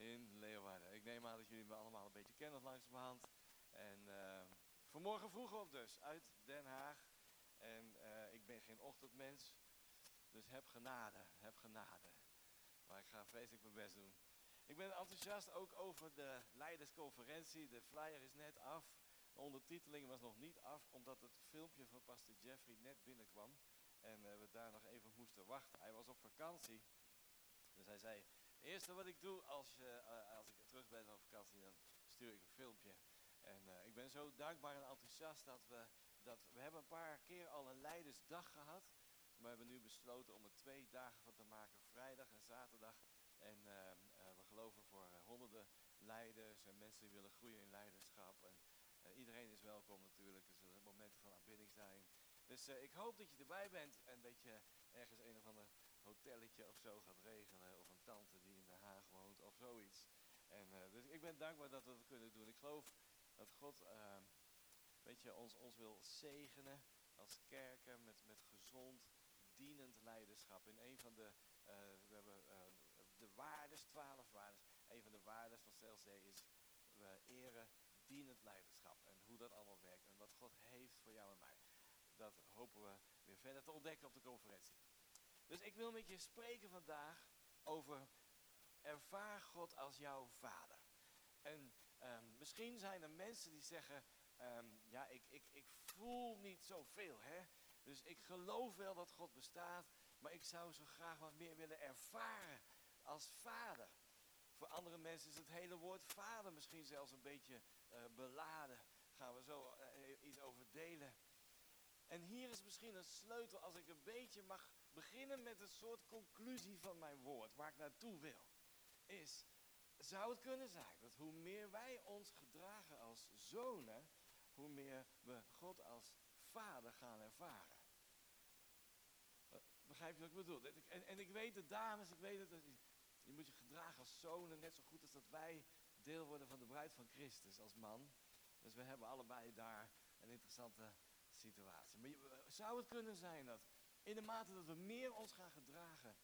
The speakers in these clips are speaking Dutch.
in Leeuwarden. Ik neem aan dat jullie me allemaal een beetje kennen langzamerhand. En uh, vanmorgen vroeg op dus, uit Den Haag. En uh, ik ben geen ochtendmens, dus heb genade, heb genade. Maar ik ga vreselijk mijn best doen. Ik ben enthousiast ook over de leidersconferentie. De flyer is net af. De ondertiteling was nog niet af, omdat het filmpje van pastor Jeffrey net binnenkwam. En uh, we daar nog even moesten wachten. Hij was op vakantie. Dus hij zei, het eerste wat ik doe als, uh, als ik terug ben van vakantie, dan stuur ik een filmpje. En uh, ik ben zo dankbaar en enthousiast dat we, dat we hebben een paar keer al een leidersdag gehad. Maar we hebben nu besloten om er twee dagen van te maken, vrijdag en zaterdag. En we geloven voor honderden leiders en mensen die willen groeien in leiderschap. En iedereen is welkom natuurlijk, er zullen momenten van aanbidding zijn. Dus ik hoop dat je erbij bent en dat je ergens een of ander hotelletje of zo gaat regelen. Of een tante die in Den Haag woont of zoiets. En, uh, dus ik ben dankbaar dat we dat kunnen doen. Ik geloof dat God uh, weet je, ons, ons wil zegenen als kerken met, met gezond, dienend leiderschap. In een van de, we hebben de waardes, twaalf waardes. Een van de waardes van CLC is we eren dienend leiderschap. En hoe dat allemaal werkt en wat God heeft voor jou en mij dat hopen we weer verder te ontdekken op de conferentie. Dus ik wil met je spreken vandaag over ervaar God als jouw vader. En um, misschien zijn er mensen die zeggen, um, ja, ik, ik, ik voel niet zoveel, hè. Dus ik geloof wel dat God bestaat, maar ik zou zo graag wat meer willen ervaren als vader. Voor andere mensen is het hele woord vader misschien zelfs een beetje uh, beladen. Gaan we zo uh, iets over delen. En hier is misschien een sleutel als ik een beetje mag beginnen met een soort conclusie van mijn woord, waar ik naartoe wil. Is, zou het kunnen zijn dat hoe meer wij ons gedragen als zonen, hoe meer we God als vader gaan ervaren. Begrijp je wat ik bedoel? En, en ik weet het, dames, ik weet het, je moet je gedragen als zonen net zo goed als dat wij deel worden van de bruid van Christus als man. Dus we hebben allebei daar een interessante situatie. Maar zou het kunnen zijn dat in de mate dat we meer ons gaan gedragen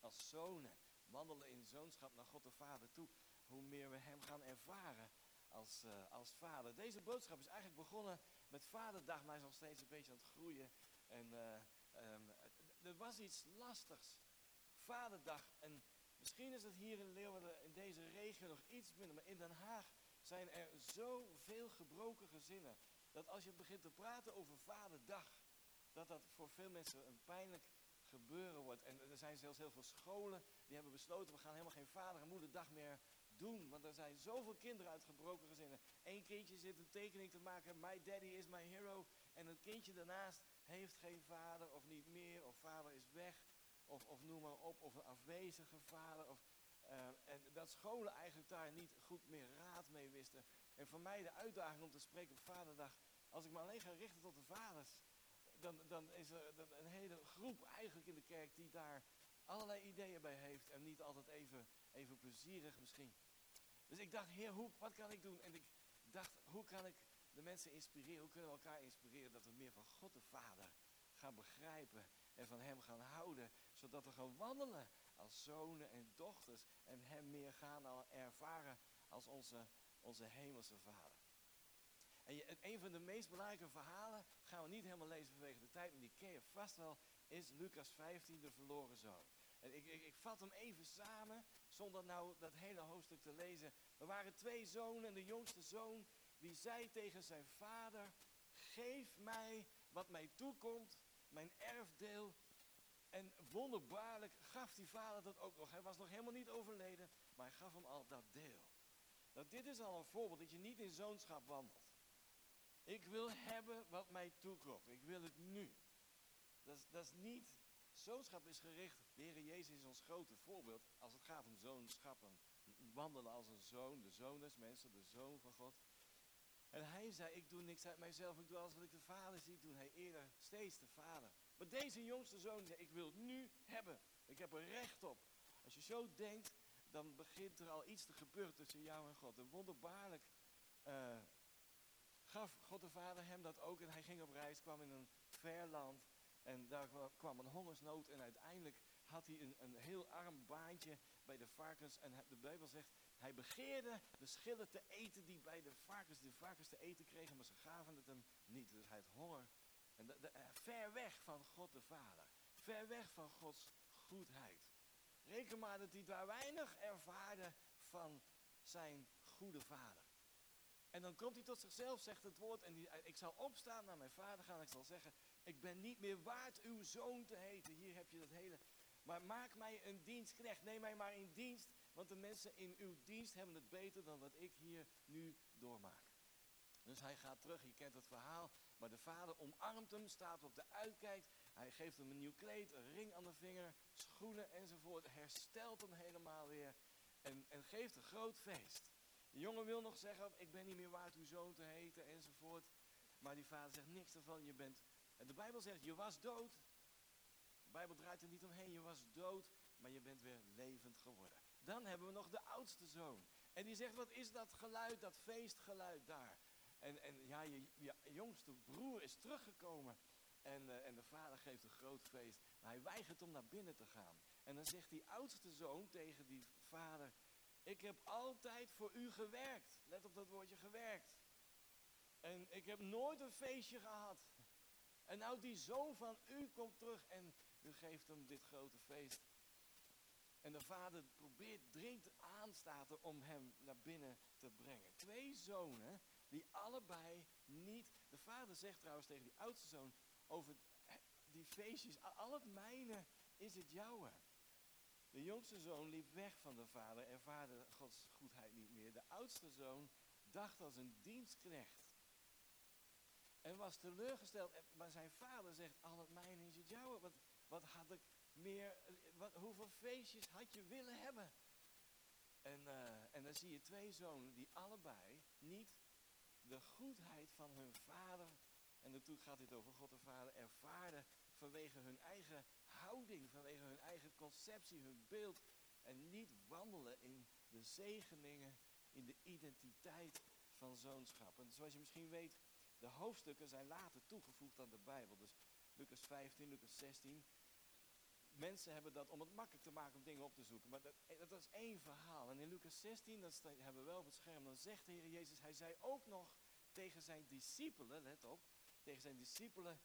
als zonen, wandelen in zoonschap naar God de Vader toe, hoe meer we Hem gaan ervaren als, uh, als vader. Deze boodschap is eigenlijk begonnen met Vaderdag, maar is nog steeds een beetje aan het groeien. En uh, er was iets lastigs. Vaderdag. En misschien is het hier in Leeuwarden, in deze regio, nog iets minder. Maar in Den Haag zijn er zoveel gebroken gezinnen dat als je begint te praten over vaderdag, dat dat voor veel mensen een pijnlijk gebeuren wordt. En er zijn zelfs heel veel scholen die hebben besloten, we gaan helemaal geen vader- en moederdag meer doen. Want er zijn zoveel kinderen uit gebroken gezinnen. Eén kindje zit een tekening te maken, my daddy is my hero. En het kindje daarnaast heeft geen vader of niet meer, of vader is weg. Of, of noem maar op, of een afwezige vader. Of, uh, en dat scholen eigenlijk daar niet goed meer raad mee wisten. En voor mij de uitdaging om te spreken op Vaderdag, als ik me alleen ga richten tot de vaders, dan, dan is er een hele groep eigenlijk in de kerk die daar allerlei ideeën bij heeft en niet altijd even, even plezierig misschien. Dus ik dacht, heer, hoe, wat kan ik doen? En ik dacht, hoe kan ik de mensen inspireren? Hoe kunnen we elkaar inspireren dat we meer van God de Vader gaan begrijpen en van Hem gaan houden, zodat we gaan wandelen als zonen en dochters en Hem meer gaan ervaren als onze onze hemelse vader. En een van de meest belangrijke verhalen gaan we niet helemaal lezen vanwege de tijd, maar die ken je vast wel, is Lucas 15, de verloren zoon. En ik, ik, ik vat hem even samen, zonder nou dat hele hoofdstuk te lezen. Er waren twee zonen en de jongste zoon, die zei tegen zijn vader, geef mij wat mij toekomt, mijn erfdeel. En wonderbaarlijk gaf die vader dat ook nog. Hij was nog helemaal niet overleden, maar hij gaf hem al dat deel. Nou, dit is al een voorbeeld dat je niet in zoonschap wandelt. Ik wil hebben wat mij toekomt. Ik wil het nu. Dat is, dat is niet. Zoonschap is gericht. De Jezus is ons grote voorbeeld als het gaat om zoonschappen. Wandelen als een zoon. De zoon des mensen, de zoon van God. En hij zei, ik doe niks uit mijzelf, ik doe alles wat ik de vader zie doen. Hij eerder steeds de vader. Maar deze jongste zoon zei, ik wil het nu hebben. Ik heb er recht op. Als je zo denkt, dan begint er al iets te gebeuren tussen jou en God. En wonderbaarlijk uh, gaf God de Vader hem dat ook. En hij ging op reis, kwam in een ver land. En daar kwam een hongersnood. En uiteindelijk had hij een, een heel arm baantje bij de varkens. En de Bijbel zegt, hij begeerde de schillen te eten die bij de varkens, de varkens te eten kregen, maar ze gaven het hem niet. Dus hij had honger. En de, eh, ver weg van God de Vader. Ver weg van Gods goedheid. Reken maar dat hij daar weinig ervaarde van zijn goede vader. En dan komt hij tot zichzelf, zegt het woord, en die, ik zal opstaan naar mijn vader gaan. Ik zal zeggen, ik ben niet meer waard uw zoon te heten. Hier heb je dat hele. Maar maak mij een dienstknecht. Neem mij maar in dienst. Want de mensen in uw dienst hebben het beter dan wat ik hier nu doormaak. Dus hij gaat terug, je kent het verhaal. Maar de vader omarmt hem, staat op de uitkijk. Hij geeft hem een nieuw kleed, een ring aan de vinger, schoenen enzovoort. Herstelt hem helemaal weer en, en geeft een groot feest. De jongen wil nog zeggen, ik ben niet meer waard uw zoon te heten enzovoort. Maar die vader zegt niks ervan, je bent... En de Bijbel zegt, je was dood. De Bijbel draait er niet omheen, je was dood, maar je bent weer levend geworden. Dan hebben we nog de oudste zoon. En die zegt, wat is dat geluid, dat feestgeluid daar? En, en ja, je, je jongste broer is teruggekomen. En, uh, en de vader geeft een groot feest. Maar hij weigert om naar binnen te gaan. En dan zegt die oudste zoon tegen die vader: Ik heb altijd voor u gewerkt. Let op dat woordje gewerkt. En ik heb nooit een feestje gehad. En nou die zoon van u komt terug en u geeft hem dit grote feest. En de vader probeert, dringt aan, om hem naar binnen te brengen. Twee zonen die allebei niet... De vader zegt trouwens tegen die oudste zoon over die feestjes. Al het mijne is het jouwe. De jongste zoon liep weg van de vader, ervaarde Gods goedheid niet meer. De oudste zoon dacht als een dienstknecht. En was teleurgesteld. Maar zijn vader zegt, al het mijne is het jouwe. Wat, wat had ik meer, wat, hoeveel feestjes had je willen hebben? En, uh, en dan zie je twee zonen die allebei niet de goedheid van hun vader, en natuurlijk gaat dit over God de Vader, ervaren vanwege hun eigen vanwege hun eigen conceptie, hun beeld. En niet wandelen in de zegeningen, in de identiteit van zoonschap. En zoals je misschien weet, de hoofdstukken zijn later toegevoegd aan de Bijbel. Dus Lucas 15, Lucas 16. Mensen hebben dat om het makkelijk te maken om dingen op te zoeken. Maar dat, dat is één verhaal. En in Lucas 16, dat hebben we wel op het scherm, dan zegt de Heer Jezus, hij zei ook nog tegen zijn discipelen, let op, tegen zijn discipelen,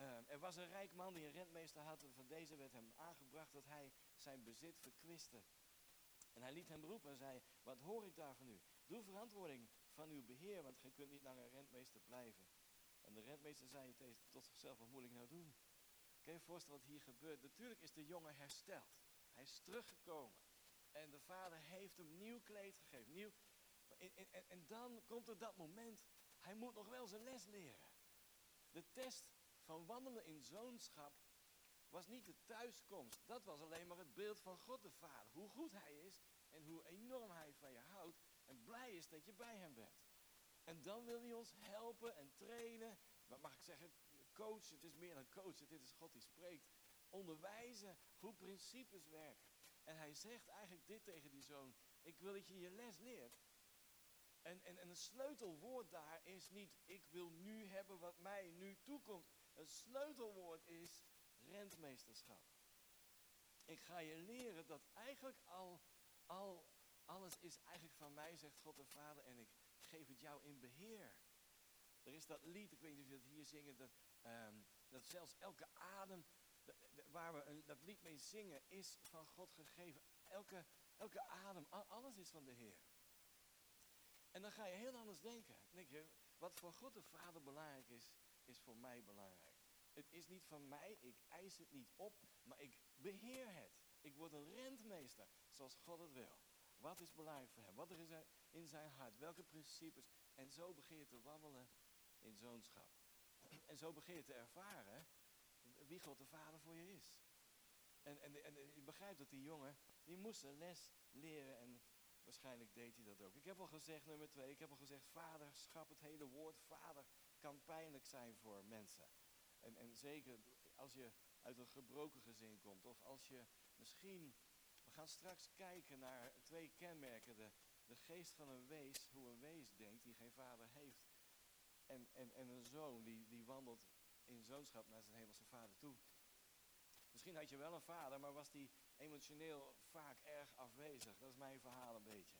uh, er was een rijk man die een rentmeester had. Van deze werd hem aangebracht dat hij zijn bezit verkwiste. En hij liet hem roepen en zei, wat hoor ik daar van u? Doe verantwoording van uw beheer, want gij kunt niet langer rentmeester blijven. En de rentmeester zei tot zichzelf, wat moet ik nou doen? Kun je je voorstellen wat hier gebeurt? Natuurlijk is de jongen hersteld. Hij is teruggekomen. En de vader heeft hem nieuw kleed gegeven. Nieuw, en, en, en dan komt er dat moment, hij moet nog wel zijn les leren. De test van wandelen in zoonschap was niet de thuiskomst. Dat was alleen maar het beeld van God de Vader. Hoe goed hij is en hoe enorm hij van je houdt. En blij is dat je bij hem bent. En dan wil hij ons helpen en trainen. Maar mag ik zeggen, coach, het is meer dan coach. Dit is God die spreekt. Onderwijzen hoe principes werken. En hij zegt eigenlijk dit tegen die zoon. Ik wil dat je je les leert. En, en, en een sleutelwoord daar is niet, ik wil nu hebben wat mij nu toekomt. Een sleutelwoord is rentmeesterschap. Ik ga je leren dat eigenlijk al, al alles is eigenlijk van mij, zegt God de Vader, en ik geef het jou in beheer. Er is dat lied, ik weet niet of je het hier zingen, dat, um, dat zelfs elke adem waar we dat lied mee zingen, is van God gegeven. Elke, elke adem, alles is van de Heer. En dan ga je heel anders denken. Denk je, wat voor God de Vader belangrijk is, is voor mij belangrijk. Het is niet van mij, ik eis het niet op, maar ik beheer het. Ik word een rentmeester, zoals God het wil. Wat is belangrijk voor hem? Wat er is in zijn hart? Welke principes? En zo begin je te wandelen in zoonschap. En zo begin je te ervaren wie God de Vader voor je is. En, en, en je begrijpt dat die jongen, die moest een les leren en waarschijnlijk deed hij dat ook. Ik heb al gezegd, nummer twee, ik heb al gezegd, vaderschap, het hele woord vader kan pijnlijk zijn voor mensen. En, en zeker als je uit een gebroken gezin komt. Of als je misschien, we gaan straks kijken naar twee kenmerken. De, de geest van een wees, hoe een wees denkt die geen vader heeft. En, en, en een zoon die, die wandelt in zoonschap naar zijn hemelse vader toe. Misschien had je wel een vader, maar was die emotioneel vaak erg afwezig. Dat is mijn verhaal een beetje.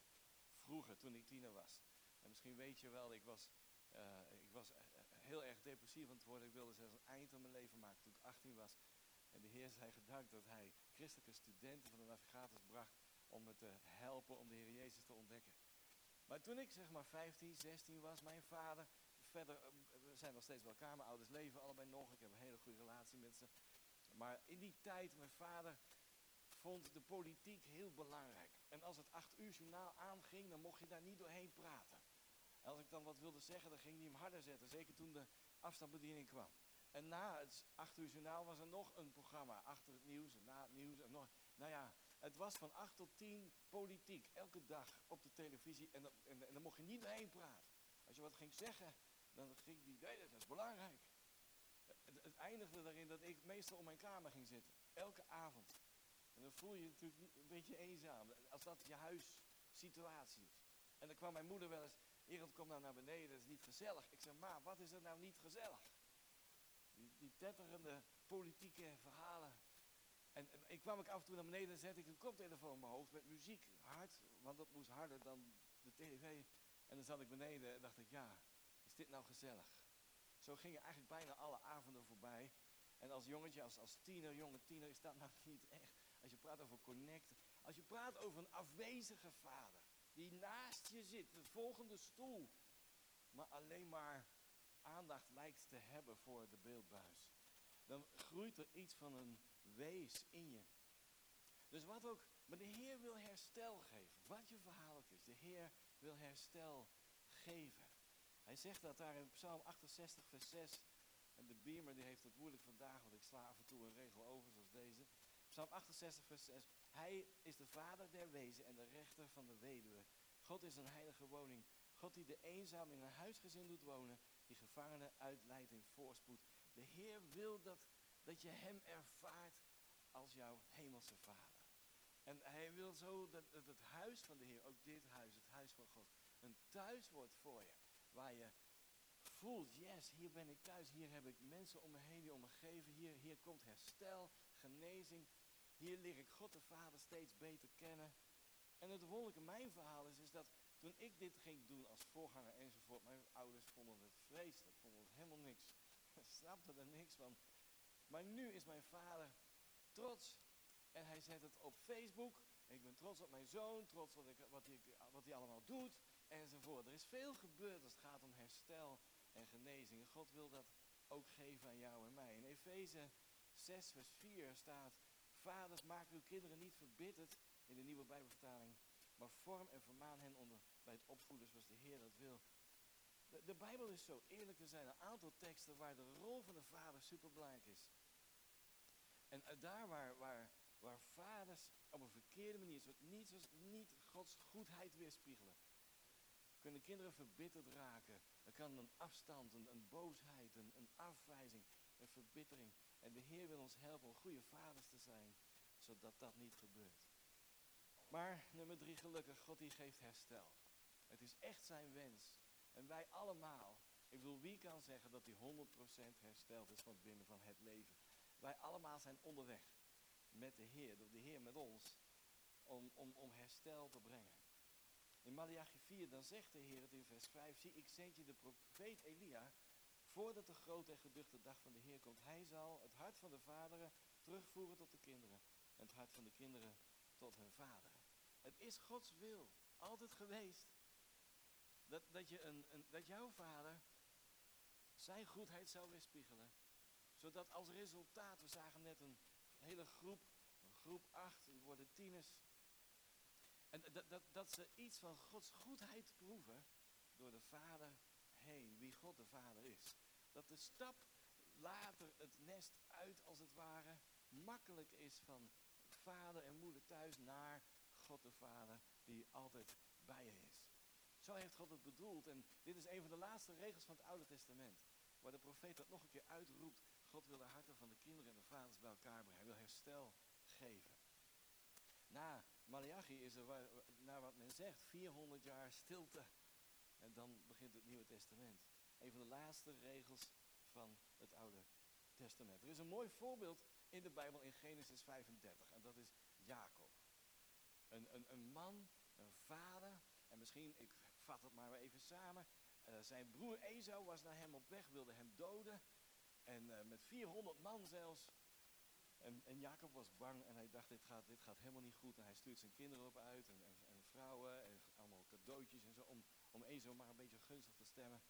Vroeger, toen ik tiener was. En misschien weet je wel, ik was, uh, ik was eh, heel erg depressief aan het worden. Ik wilde zelfs een eind aan mijn leven maken toen ik 18 was. En de Heer zei gedankt dat hij christelijke studenten van de navigators bracht om me te helpen om de Heer Jezus te ontdekken. Maar toen ik zeg maar 15, 16 was, mijn vader, verder, eh, we zijn nog steeds bij elkaar, ouders leven allebei nog, ik heb een hele goede relatie met ze. Maar in die tijd, mijn vader vond de politiek heel belangrijk. En als het acht uur journaal aanging, dan mocht je daar niet doorheen praten. Als ik dan wat wilde zeggen, dan ging hij hem harder zetten. Zeker toen de afstandsbediening kwam. En na het acht uur journaal was er nog een programma. Achter het nieuws en na het nieuws. En nog, nou ja, het was van acht tot tien politiek. Elke dag op de televisie. En, dan, en, dan mocht je niet doorheen praten. Als je wat ging zeggen, dan ging die, nee, dat is belangrijk. Het, het eindigde daarin dat ik meestal om mijn kamer ging zitten. Elke avond. En dan voel je je natuurlijk een beetje eenzaam. Als dat je huissituatie is. En dan kwam mijn moeder wel eens, Erend, kom nou naar beneden, dat is niet gezellig. Ik zeg, maar wat is er nou niet gezellig? Die, tetterende politieke verhalen. En, ik kwam ik af en toe naar beneden en zette ik een koptelefoon in mijn hoofd met muziek hard, want dat moest harder dan de tv. En dan zat ik beneden en dacht ik, ja, is dit nou gezellig? Zo gingen eigenlijk bijna alle avonden voorbij. En als jongetje, als, als tiener, jonge tiener, is dat nou niet echt. Als je praat over connecten. Als je praat over een afwezige vader. Die naast je zit, de volgende stoel. Maar alleen maar aandacht lijkt te hebben voor de beeldbuis. Dan groeit er iets van een wees in je. Dus wat ook, maar de Heer wil herstel geven. Wat je verhaal ook is, de Heer wil herstel geven. Hij zegt dat daar in Psalm 68, vers 6. En de Beamer die heeft het moeilijk vandaag, want ik sla af en toe een regel over zoals deze. Psalm 68, vers 6. Hij is de vader der wezen en de rechter van de weduwe. God is een heilige woning. God die de eenzaam in een huisgezin doet wonen, die gevangenen uitleidt in voorspoed. De Heer wil dat, dat je hem ervaart als jouw hemelse vader. En hij wil zo dat, dat het huis van de Heer, ook dit huis, het huis van God, een thuis wordt voor je. Waar je voelt, yes, hier ben ik thuis, hier heb ik mensen om me heen die om me geven, hier, hier komt herstel, genezing. Hier leer ik God de Vader steeds beter kennen. En het wonderlijke, mijn verhaal is, is dat toen ik dit ging doen als voorganger enzovoort, mijn ouders vonden het vreselijk, vonden het helemaal niks. Snapten er niks van. Maar nu is mijn vader trots en hij zet het op Facebook. Ik ben trots op mijn zoon, trots op wat hij, wat hij allemaal doet enzovoort. Er is veel gebeurd als het gaat om herstel en genezing. God wil dat ook geven aan jou en mij. In Efeze 6 vers 4 staat, vaders maak uw kinderen niet verbitterd in de nieuwe bijbelvertaling, maar vorm en vermaan hen onder, bij het opvoeden zoals de Heer dat wil. De, de Bijbel is zo eerlijk, er zijn een aantal teksten waar de rol van de vader superbelangrijk is. En daar waar, waar, waar vaders op een verkeerde manier, zoals niet, zoals niet Gods goedheid weerspiegelen, kunnen kinderen verbitterd raken. Er kan een afstand, een, een boosheid, een, een afwijzing, een verbittering. En de Heer wil ons helpen om goede vaders te zijn, zodat dat niet gebeurt. Maar nummer drie, gelukkig, God die geeft herstel. Het is echt zijn wens. En wij allemaal, ik bedoel, wie kan zeggen dat hij 100% hersteld is van binnen van het leven? Wij allemaal zijn onderweg met de Heer, door de Heer met ons, om, om, om herstel te brengen. In Malachi 4, dan zegt de Heer het in vers 5, zie ik zend je de profeet Elia, voordat de grote en geduchte dag van de Heer komt. Hij zal het hart van de vaderen terugvoeren tot de kinderen en het hart van de kinderen tot hun vaderen. Het is Gods wil, altijd geweest, dat, dat, je een, een, dat jouw vader zijn goedheid zou weerspiegelen. Zodat als resultaat, we zagen net een hele groep, een groep acht, die worden tieners. En dat, dat, dat ze iets van Gods goedheid proeven door de vader heen, wie God de vader is. Dat de stap later het nest uit, als het ware, makkelijk is van vader en moeder thuis naar God de Vader die altijd bij je is. Zo heeft God het bedoeld. En dit is een van de laatste regels van het Oude Testament. Waar de profeet dat nog een keer uitroept. God wil de harten van de kinderen en de vaders bij elkaar brengen. Hij wil herstel geven. Na Malachi is er, naar wat men zegt, 400 jaar stilte. En dan begint het Nieuwe Testament. Een van de laatste regels van het Oude Testament. Er is een mooi voorbeeld in de Bijbel in Genesis 35. En dat is Jacob. Een, een, een man, een vader. En misschien, ik vat het maar even samen. Uh, zijn broer Esau was naar hem op weg, wilde hem doden. En uh, met 400 man zelfs. En, en, Jacob was bang en hij dacht, dit gaat, dit gaat helemaal niet goed. En hij stuurt zijn kinderen op uit en, en, en vrouwen en allemaal cadeautjes en zo. Om, om Esau maar een beetje gunstig te stemmen.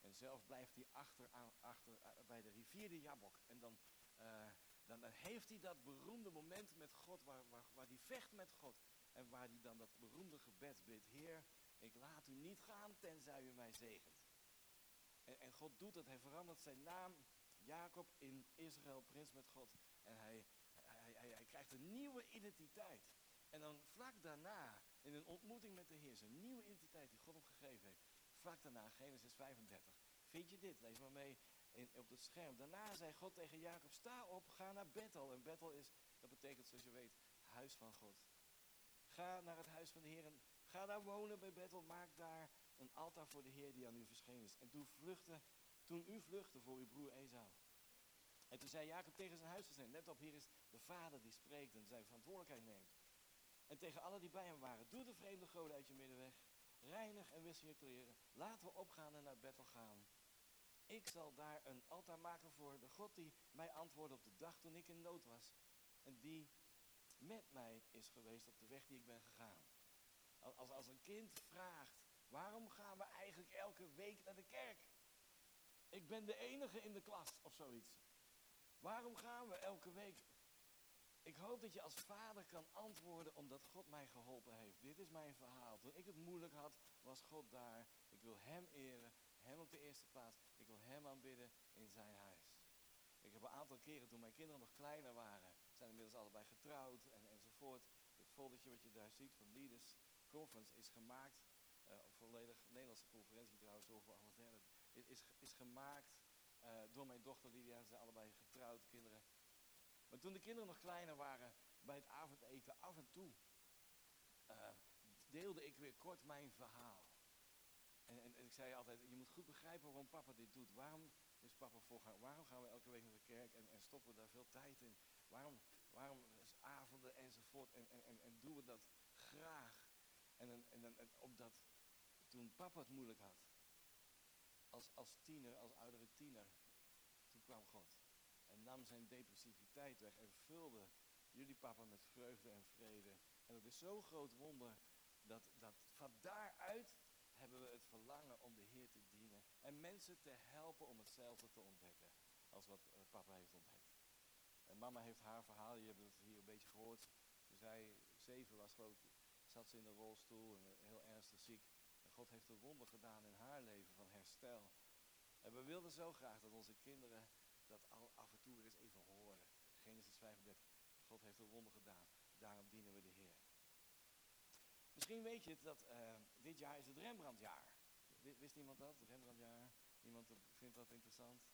En zelf blijft hij achter, aan, achter uh, bij de rivier de Jabok. En dan, dan, dan, heeft hij dat beroemde moment met God, waar, waar, waar vecht met God. En waar hij dan dat beroemde gebed bidt. Heer, ik laat u niet gaan tenzij u mij zegent. En, en God doet het. Hij verandert zijn naam, Jacob, in Israël, prins met God. En hij, hij, hij, hij krijgt een nieuwe identiteit. En dan vlak daarna, in een ontmoeting met de Heer, zijn nieuwe identiteit die God hem gegeven heeft. Vlak daarna, Genesis 35. Vind je dit? Lees maar mee in, op het scherm. Daarna zei God tegen Jacob, sta op, ga naar Bethel. En Bethel is, dat betekent zoals je weet, huis van God. Ga naar het huis van de Heer en ga daar wonen bij Bethel. Maak daar een altaar voor de Heer die aan u verschenen is. En toen, vluchtte, toen u vluchtte voor uw broer Esau. En toen zei Jacob tegen zijn huisgezin, let op, hier is de vader die spreekt en zijn verantwoordelijkheid neemt. En tegen alle die bij hem waren, doe de vreemde goden uit je midden weg. Reinig en wissel je kleren. Laten we opgaan en naar Bethel gaan. Ik zal daar een altaar maken voor de God die mij antwoordde op de dag toen ik in nood was. En die met mij is geweest op de weg die ik ben gegaan. Als, als een kind vraagt, waarom gaan we eigenlijk elke week naar de kerk? Ik ben de enige in de klas of zoiets. Waarom gaan we elke week? Ik hoop dat je als vader kan antwoorden omdat God mij geholpen heeft. Dit is mijn verhaal. Toen ik het moeilijk had, was God daar. Ik wil Hem eren, Hem op de eerste plaats. Ik wil Hem aanbidden in zijn huis. Ik heb een aantal keren toen mijn kinderen nog kleiner waren, zijn inmiddels allebei getrouwd en, enzovoort. Het foldertje wat je daar ziet van Leaders Conference is gemaakt, uh, volledig Nederlandse conferentie trouwens, voor alle derde, is, is gemaakt uh, door mijn dochter Lydia. Ze zijn allebei getrouwd, kinderen. Maar toen de kinderen nog kleiner waren, bij het avondeten af en toe, uh, deelde ik weer kort mijn verhaal. En, en, ik zei altijd, je moet goed begrijpen waarom papa dit doet. Waarom is papa voorgaan? Waarom gaan we elke week naar de kerk en, en stoppen we daar veel tijd in? Waarom, waarom avonden enzovoort en, en, en, en doen we dat graag? En, en, en omdat toen papa het moeilijk had, als, als tiener, als oudere tiener, toen kwam God. Nam zijn depressiviteit weg en vulde jullie papa met vreugde en vrede. En dat is zo'n groot wonder dat, dat van daaruit hebben we het verlangen om de Heer te dienen. En mensen te helpen om hetzelfde te ontdekken als wat uh, papa heeft ontdekt. En mama heeft haar verhaal, je hebt het hier een beetje gehoord. Toen zij zeven was, geloof zat ze in een rolstoel en uh, heel ernstig ziek. En God heeft een wonder gedaan in haar leven van herstel. En we wilden zo graag dat onze kinderen dat af en toe eens even horen. Genesis 35. God heeft een wonder gedaan. Daarom dienen we de Heer. Misschien weet je het dat uh, dit jaar is het Rembrandtjaar. Wist iemand dat? Rembrandtjaar? Iemand vindt dat interessant?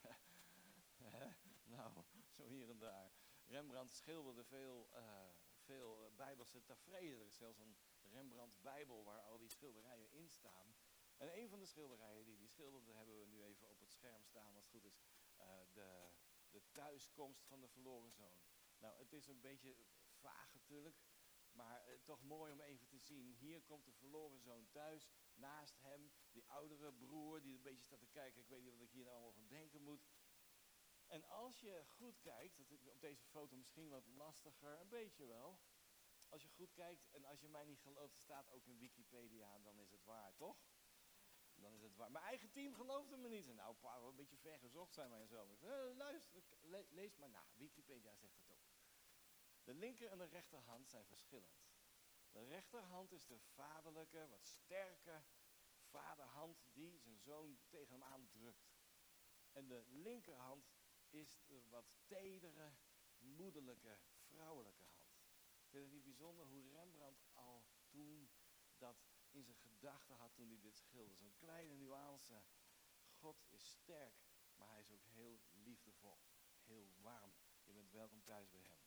nou, zo hier en daar. Rembrandt schilderde veel, uh, veel bijbelse tafereelen. Er is zelfs een Rembrandt-bijbel waar al die schilderijen in staan. En een van de schilderijen die hij schilderde, hebben we nu even op het scherm staan, als het goed is. Uh, de, de thuiskomst van de verloren zoon. Nou, het is een beetje vaag natuurlijk. Maar uh, toch mooi om even te zien. Hier komt de verloren zoon thuis. Naast hem die oudere broer die een beetje staat te kijken. Ik weet niet wat ik hier nou allemaal van denken moet. En als je goed kijkt, dat op deze foto misschien wat lastiger, een beetje wel. Als je goed kijkt en als je mij niet gelooft, staat ook in Wikipedia, dan is het waar, toch? Dan is het waar. Mijn eigen team geloofde me niet. Nou, pa, een beetje ver gezocht zijn wij en zo. Eh, luister, le lees maar na. Wikipedia zegt het ook. De linker en de rechterhand zijn verschillend. De rechterhand is de vaderlijke, wat sterke vaderhand die zijn zoon tegen hem aandrukt. En de linkerhand is de wat tedere, moederlijke, vrouwelijke hand. Vind het niet bijzonder hoe Rembrandt al toen dat in zijn gedachten had toen hij dit schilderde? Zo'n kleine nuance. God is sterk, maar hij is ook heel liefdevol, heel warm. Je bent welkom thuis bij hem.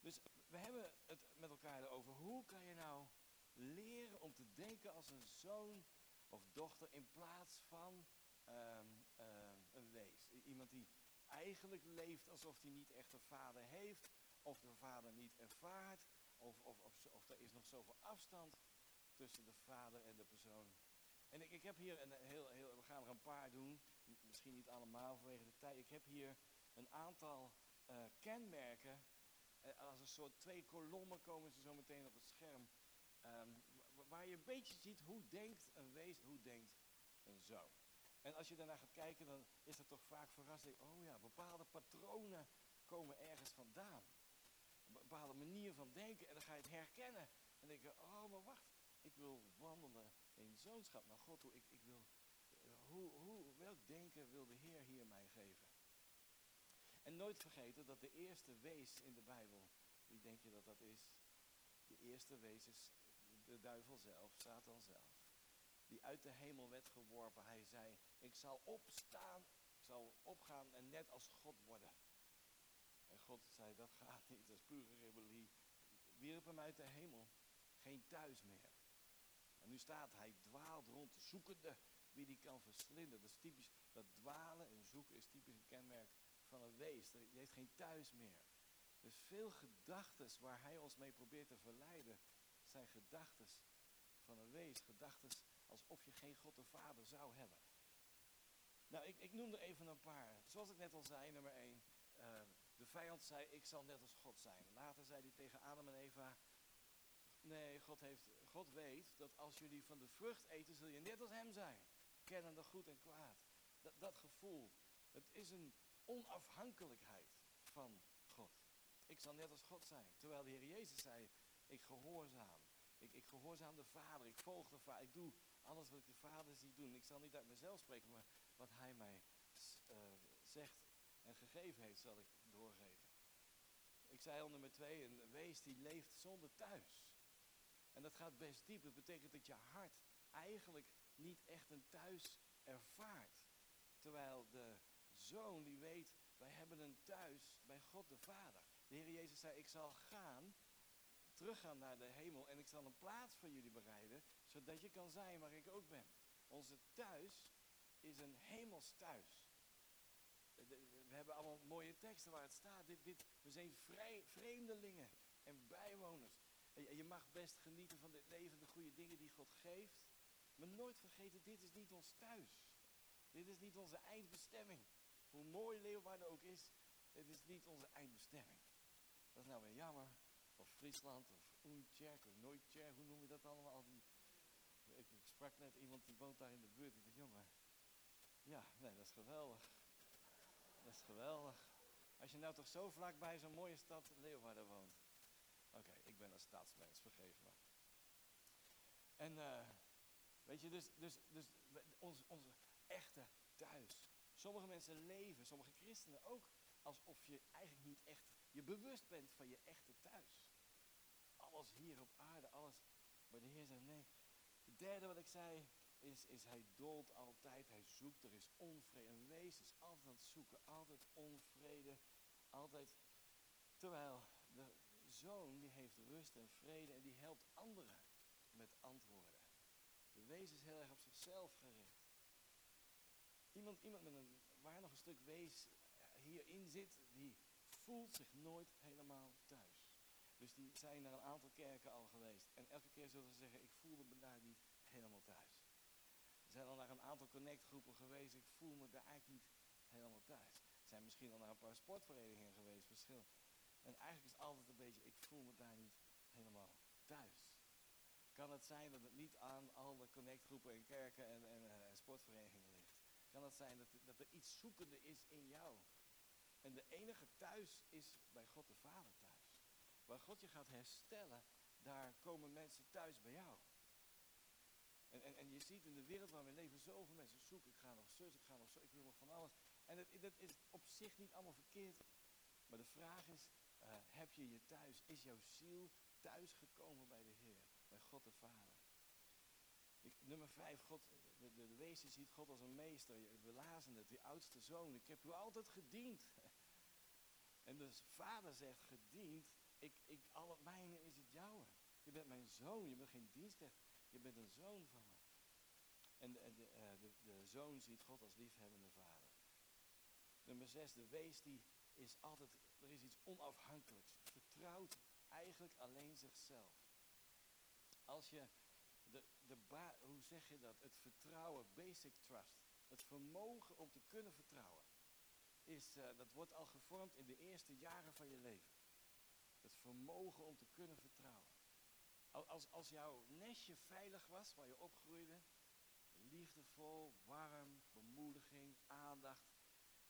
Dus we hebben het met elkaar erover. Hoe kan je nou leren om te denken als een zoon of dochter in plaats van um, um, een wees? Iemand die eigenlijk leeft alsof hij niet echt een vader heeft, of de vader niet ervaart, of, of, of, of er is nog zoveel afstand tussen de vader en de persoon. En ik, ik heb hier een heel, heel, we gaan er een paar doen, misschien niet allemaal vanwege de tijd. Ik heb hier een aantal uh, kenmerken, uh, als een soort twee kolommen komen ze zo meteen op het scherm, um, waar je een beetje ziet hoe denkt een wees, hoe denkt een zoon. En als je daarna gaat kijken, dan is dat toch vaak verrassing. Oh ja, bepaalde patronen komen ergens vandaan. Een bepaalde manier van denken. En dan ga je het herkennen. En denk je, oh, maar wacht. Ik wil wandelen in zoonschap naar God toe. Ik, ik wil, hoe, hoe, welk denken wil de Heer hier mij geven? En nooit vergeten dat de eerste wees in de Bijbel, wie denk je dat dat is? De eerste wees is de duivel zelf, Satan zelf die uit de hemel werd geworpen. Hij zei, ik zal opstaan, ik zal opgaan en net als God worden. En God zei, dat gaat niet, dat is pure rebellie. Wierp hem uit de hemel, geen thuis meer. Nu staat hij dwaalt rond, zoekende wie die kan verslinden. Dat is typisch, dat dwalen en zoeken is typisch een kenmerk van een wees. Die heeft geen thuis meer. Dus veel gedachten waar hij ons mee probeert te verleiden, zijn gedachten van een wees. Gedachten alsof je geen God de Vader zou hebben. Nou, ik, ik noem er even een paar. Zoals ik net al zei, nummer één. Uh, de vijand zei, ik zal net als God zijn. Later zei hij tegen Adam en Eva, nee, God, heeft, God weet dat als jullie van de vrucht eten, zul je net als hem zijn. Kennende goed en kwaad. Dat, dat gevoel, het is een onafhankelijkheid van God. Ik zal net als God zijn. Terwijl de Heer Jezus zei, ik gehoorzaam. Ik, ik gehoorzaam de Vader, ik volg de Vader, ik doe alles wat ik de Vader zie doen. Ik zal niet uit mezelf spreken, maar wat Hij mij uh, zegt en gegeven heeft, zal ik doorgeven. Ik zei al nummer twee, een wees die leeft zonder thuis. En dat gaat best diep. Dat betekent dat je hart eigenlijk niet echt een thuis ervaart. Terwijl de zoon die weet, wij hebben een thuis bij God de Vader. De Heer Jezus zei, ik zal gaan teruggaan naar de hemel en ik zal een plaats voor jullie bereiden, zodat je kan zijn waar ik ook ben. Onze thuis is een hemels thuis. We hebben allemaal mooie teksten waar het staat. Dit, dit, we zijn vreemdelingen en bijwoners. En je mag best genieten van dit leven, de goede dingen die God geeft. Maar nooit vergeten, dit is niet ons thuis. Dit is niet onze eindbestemming. Hoe mooi Leeuwarden ook is, dit is niet onze eindbestemming. Dat is nou weer jammer of Friesland, of Oentjerk, of Nooitjerk, hoe noem je dat allemaal? Al die, ik, sprak net iemand die woont daar in de buurt. Ik dacht, jongen, ja, nee, dat is geweldig. Dat is geweldig. Als je nou toch zo vlakbij zo'n mooie stad Leeuwarden woont. Ben een stadsmens, vergeef me. En uh, weet je, dus, dus, dus onze, echte thuis. Sommige mensen leven, sommige christenen ook, alsof je eigenlijk niet echt je bewust bent van je echte thuis. Alles hier op aarde, alles. Maar de Heer zegt nee. Het derde wat ik zei is, is hij dolt altijd, hij zoekt, er is onvrede. Een wees is altijd aan het zoeken, altijd onvrede, altijd. Terwijl zoon die heeft rust en vrede en die helpt anderen met antwoorden. De wees is heel erg op zichzelf gericht. Iemand, iemand met een, waar nog een stuk wees hierin zit, die voelt zich nooit helemaal thuis. Dus die zijn naar een aantal kerken al geweest. En elke keer zullen ze zeggen, ik voelde me daar niet helemaal thuis. Ze zijn al naar een aantal connectgroepen geweest, ik voel me daar eigenlijk niet helemaal thuis. Ze zijn misschien al naar een paar sportverenigingen geweest, verschil. En eigenlijk is altijd een beetje, ik voel me daar niet helemaal thuis. Kan het zijn dat het niet aan alle connectgroepen en kerken en, en, en eh, sportverenigingen ligt? Kan het zijn dat, dat er iets zoekende is in jou? En de enige thuis is bij God de Vader thuis. Waar God je gaat herstellen, daar komen mensen thuis bij jou. En, en, en je ziet in de wereld waar we leven zoveel mensen zoeken. Ik ga nog zus, ik ga nog zo, ik wil nog van alles. En dat is op zich niet allemaal verkeerd. Maar de vraag is, uh, heb je je thuis? Is jouw ziel thuis gekomen bij de Heer? Bij God de Vader? Ik, nummer vijf, God, de, de, wezen ziet God als een meester. We lazen het, die oudste zoon. Ik heb u altijd gediend. En dus vader zegt, gediend, ik, ik, al mijne is het jouwe. Je bent mijn zoon, je bent geen dienstknecht, je bent een zoon van me. En de, de, uh, de, de zoon ziet God als liefhebbende vader. Nummer zes, de wees die is altijd, er is iets onafhankelijks. Vertrouwt eigenlijk alleen zichzelf. Als je de, de hoe zeg je dat? Het vertrouwen, basic trust. Het vermogen om te kunnen vertrouwen. Is, uh, dat wordt al gevormd in de eerste jaren van je leven. Het vermogen om te kunnen vertrouwen. Als, als jouw nestje veilig was, waar je opgroeide, liefdevol, warm, bemoediging, aandacht,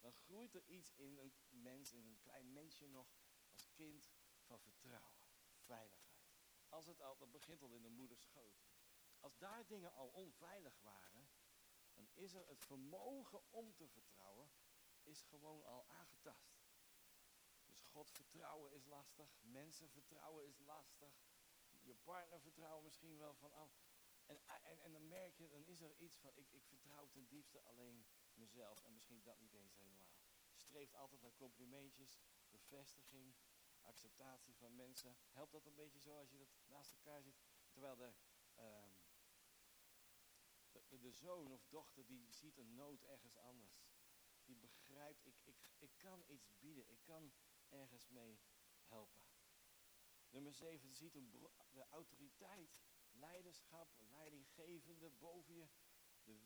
dan groeit er iets in een mens, in een klein mensje nog, als kind van vertrouwen, veiligheid. Als het al, dat begint al in de moeders schoot. Als daar dingen al onveilig waren, dan is er het vermogen om te vertrouwen, is gewoon al aangetast. Dus God vertrouwen is lastig, mensen vertrouwen is lastig, je partner vertrouwen misschien wel van al. En, en, en dan merk je, dan is er iets van, ik, ik vertrouw ten diepste alleen mezelf. En misschien dat niet eens helemaal. Streeft altijd naar complimentjes, bevestiging, acceptatie van mensen. Helpt dat een beetje zo als je dat naast elkaar zit? Terwijl de, de, de, zoon of dochter die ziet een nood ergens anders. Die begrijpt, ik, ik, ik kan iets bieden, ik kan ergens mee helpen. Nummer 7, ziet een de autoriteit, leiderschap, leidinggevende boven je.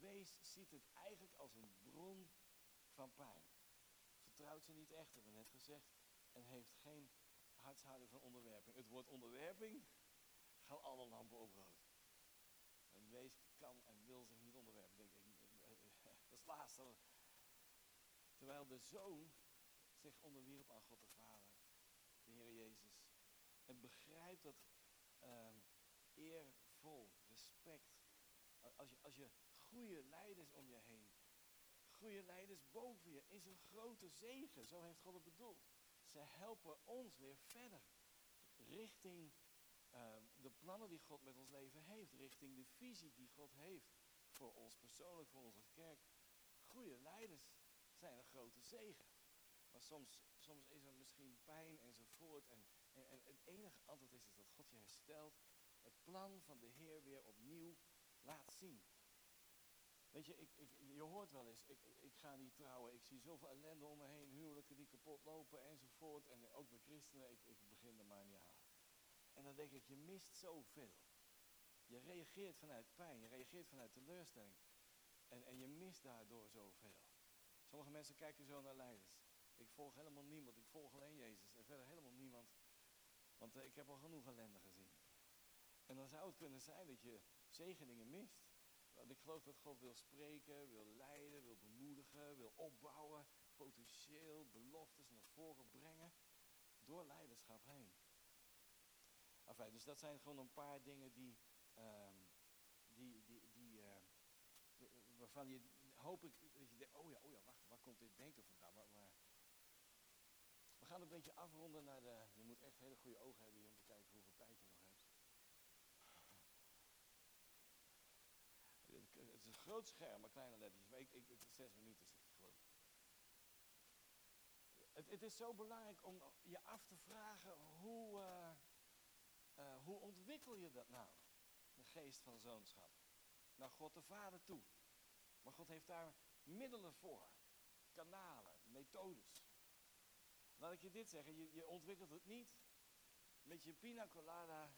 Wees ziet het eigenlijk als een bron van pijn. Vertrouwt ze niet echt, hebben we net gezegd. En heeft geen hartshouding van onderwerping. Het woord onderwerping gaan alle lampen op rood. Een wees kan en wil zich niet onderwerpen. Denk ik, dat is het laatste. Terwijl de zoon zich onderwierp aan God de Vader, de Heer Jezus. En begrijpt dat uh, eervol, respect. Als je, als je goede leiders om je heen, goede leiders boven je, is een grote zegen. Zo heeft God het bedoeld. Ze helpen ons weer verder. Richting uh, de plannen die God met ons leven heeft. Richting de visie die God heeft. Voor ons persoonlijk, voor onze kerk. Goede leiders zijn een grote zegen. Maar soms, soms is er misschien pijn enzovoort. En, en, en het enige antwoord is dat God je herstelt. Het plan van de Heer weer opnieuw laat zien. Weet je, ik, ik, je hoort wel eens, ik, ik ga niet trouwen, ik zie zoveel ellende om me heen, huwelijken die kapot lopen enzovoort. En ook bij christenen, ik, ik begin er maar niet aan. En dan denk ik, je mist zoveel. Je reageert vanuit pijn, je reageert vanuit teleurstelling. En, en je mist daardoor zoveel. Sommige mensen kijken zo naar leiders. Ik volg helemaal niemand, ik volg alleen Jezus. En verder helemaal niemand. Want uh, ik heb al genoeg ellende gezien. En dan zou het kunnen zijn dat je zegeningen mist. Want ik geloof dat God wil spreken, wil leiden, wil bemoedigen, wil opbouwen, potentieel beloftes naar voren brengen door leiderschap heen. Enfin, dus dat zijn gewoon een paar dingen die, um, die, die, die uh, waarvan je hoop ik dat je denkt, oh ja, oh ja, wacht, waar komt dit denken vandaan? Maar, maar, we gaan een beetje afronden naar de, je moet echt hele goede ogen hebben hier om te kijken hoeveel tijd je nog hebt. Het is een groot scherm, maar kleine lettertjes. Maar ik, ik, zes minuten zit het geloof het, het, is zo belangrijk om je af te vragen hoe, uh, uh, hoe ontwikkel je dat nou? De geest van zoonschap. Naar God de Vader toe. Maar God heeft daar middelen voor. Kanalen, methodes. Laat ik je dit zeggen, je, je ontwikkelt het niet met je pina colada,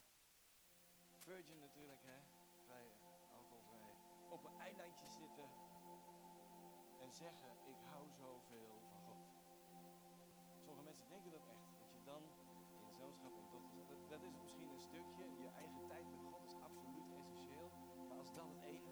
virgin natuurlijk hè, alcoholvrij, op een eilandje zitten en zeggen ik hou zoveel van God. Sommige mensen denken dat echt, dat je dan in zoonschap en dochters, dat, dat is misschien een stukje, je eigen tijd met God is absoluut essentieel, maar als dat het enige